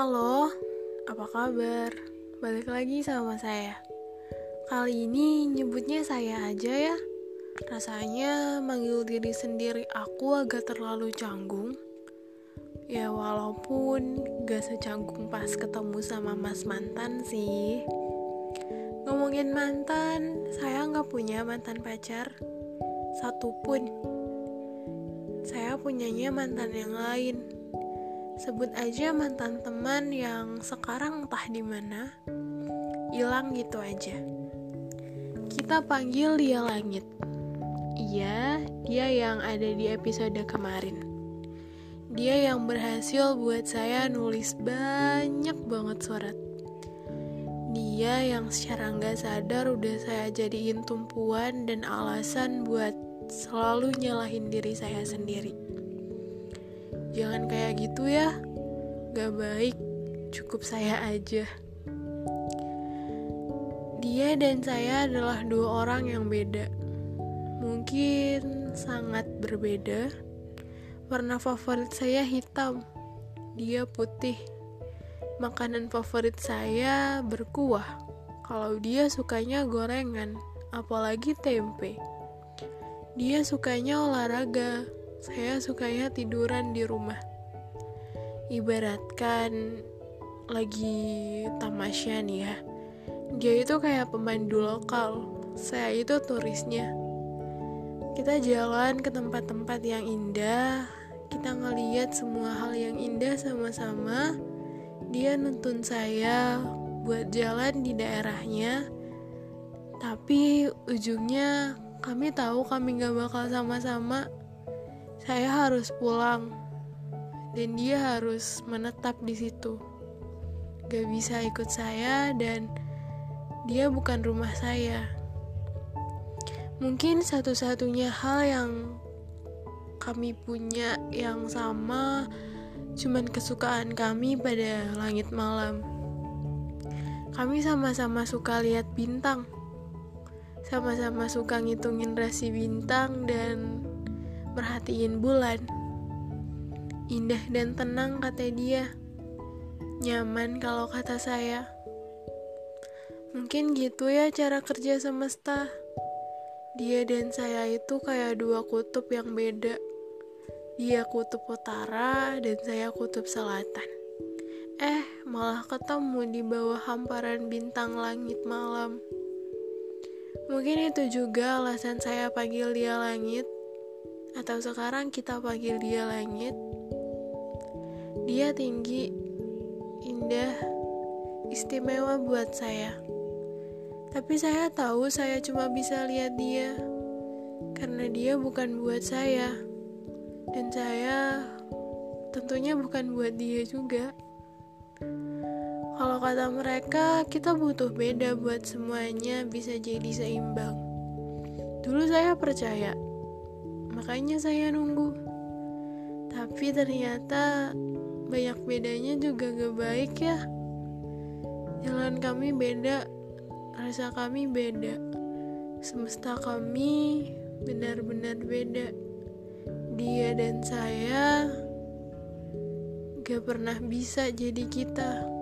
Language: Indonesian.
Halo, apa kabar? Balik lagi sama saya. Kali ini nyebutnya saya aja ya. Rasanya manggil diri sendiri aku agak terlalu canggung. Ya walaupun gak secanggung pas ketemu sama mas mantan sih. Ngomongin mantan, saya nggak punya mantan pacar. Satu pun. Saya punyanya mantan yang lain sebut aja mantan teman yang sekarang entah di mana hilang gitu aja. Kita panggil dia langit. Iya dia yang ada di episode kemarin. Dia yang berhasil buat saya nulis banyak banget surat. Dia yang secara nggak sadar udah saya jadiin tumpuan dan alasan buat selalu nyalahin diri saya sendiri Jangan kayak gitu ya, gak baik, cukup saya aja. Dia dan saya adalah dua orang yang beda, mungkin sangat berbeda. Warna favorit saya hitam, dia putih. Makanan favorit saya berkuah, kalau dia sukanya gorengan, apalagi tempe. Dia sukanya olahraga, saya sukanya tiduran di rumah. Ibaratkan lagi tamasya nih ya. Dia itu kayak pemandu lokal, saya itu turisnya. Kita jalan ke tempat-tempat yang indah, kita ngeliat semua hal yang indah sama-sama. Dia nuntun saya buat jalan di daerahnya, tapi ujungnya kami tahu kami gak bakal sama-sama saya harus pulang dan dia harus menetap di situ. Gak bisa ikut saya dan dia bukan rumah saya. Mungkin satu-satunya hal yang kami punya yang sama cuman kesukaan kami pada langit malam. Kami sama-sama suka lihat bintang. Sama-sama suka ngitungin rasi bintang dan merhatiin bulan. Indah dan tenang kata dia. Nyaman kalau kata saya. Mungkin gitu ya cara kerja semesta. Dia dan saya itu kayak dua kutub yang beda. Dia kutub utara dan saya kutub selatan. Eh, malah ketemu di bawah hamparan bintang langit malam. Mungkin itu juga alasan saya panggil dia langit atau sekarang kita panggil dia langit. Dia tinggi, indah, istimewa buat saya. Tapi saya tahu saya cuma bisa lihat dia karena dia bukan buat saya. Dan saya tentunya bukan buat dia juga. Kalau kata mereka, kita butuh beda buat semuanya bisa jadi seimbang. Dulu saya percaya makanya saya nunggu. Tapi ternyata banyak bedanya juga gak baik ya. Jalan kami beda, rasa kami beda, semesta kami benar-benar beda. Dia dan saya gak pernah bisa jadi kita.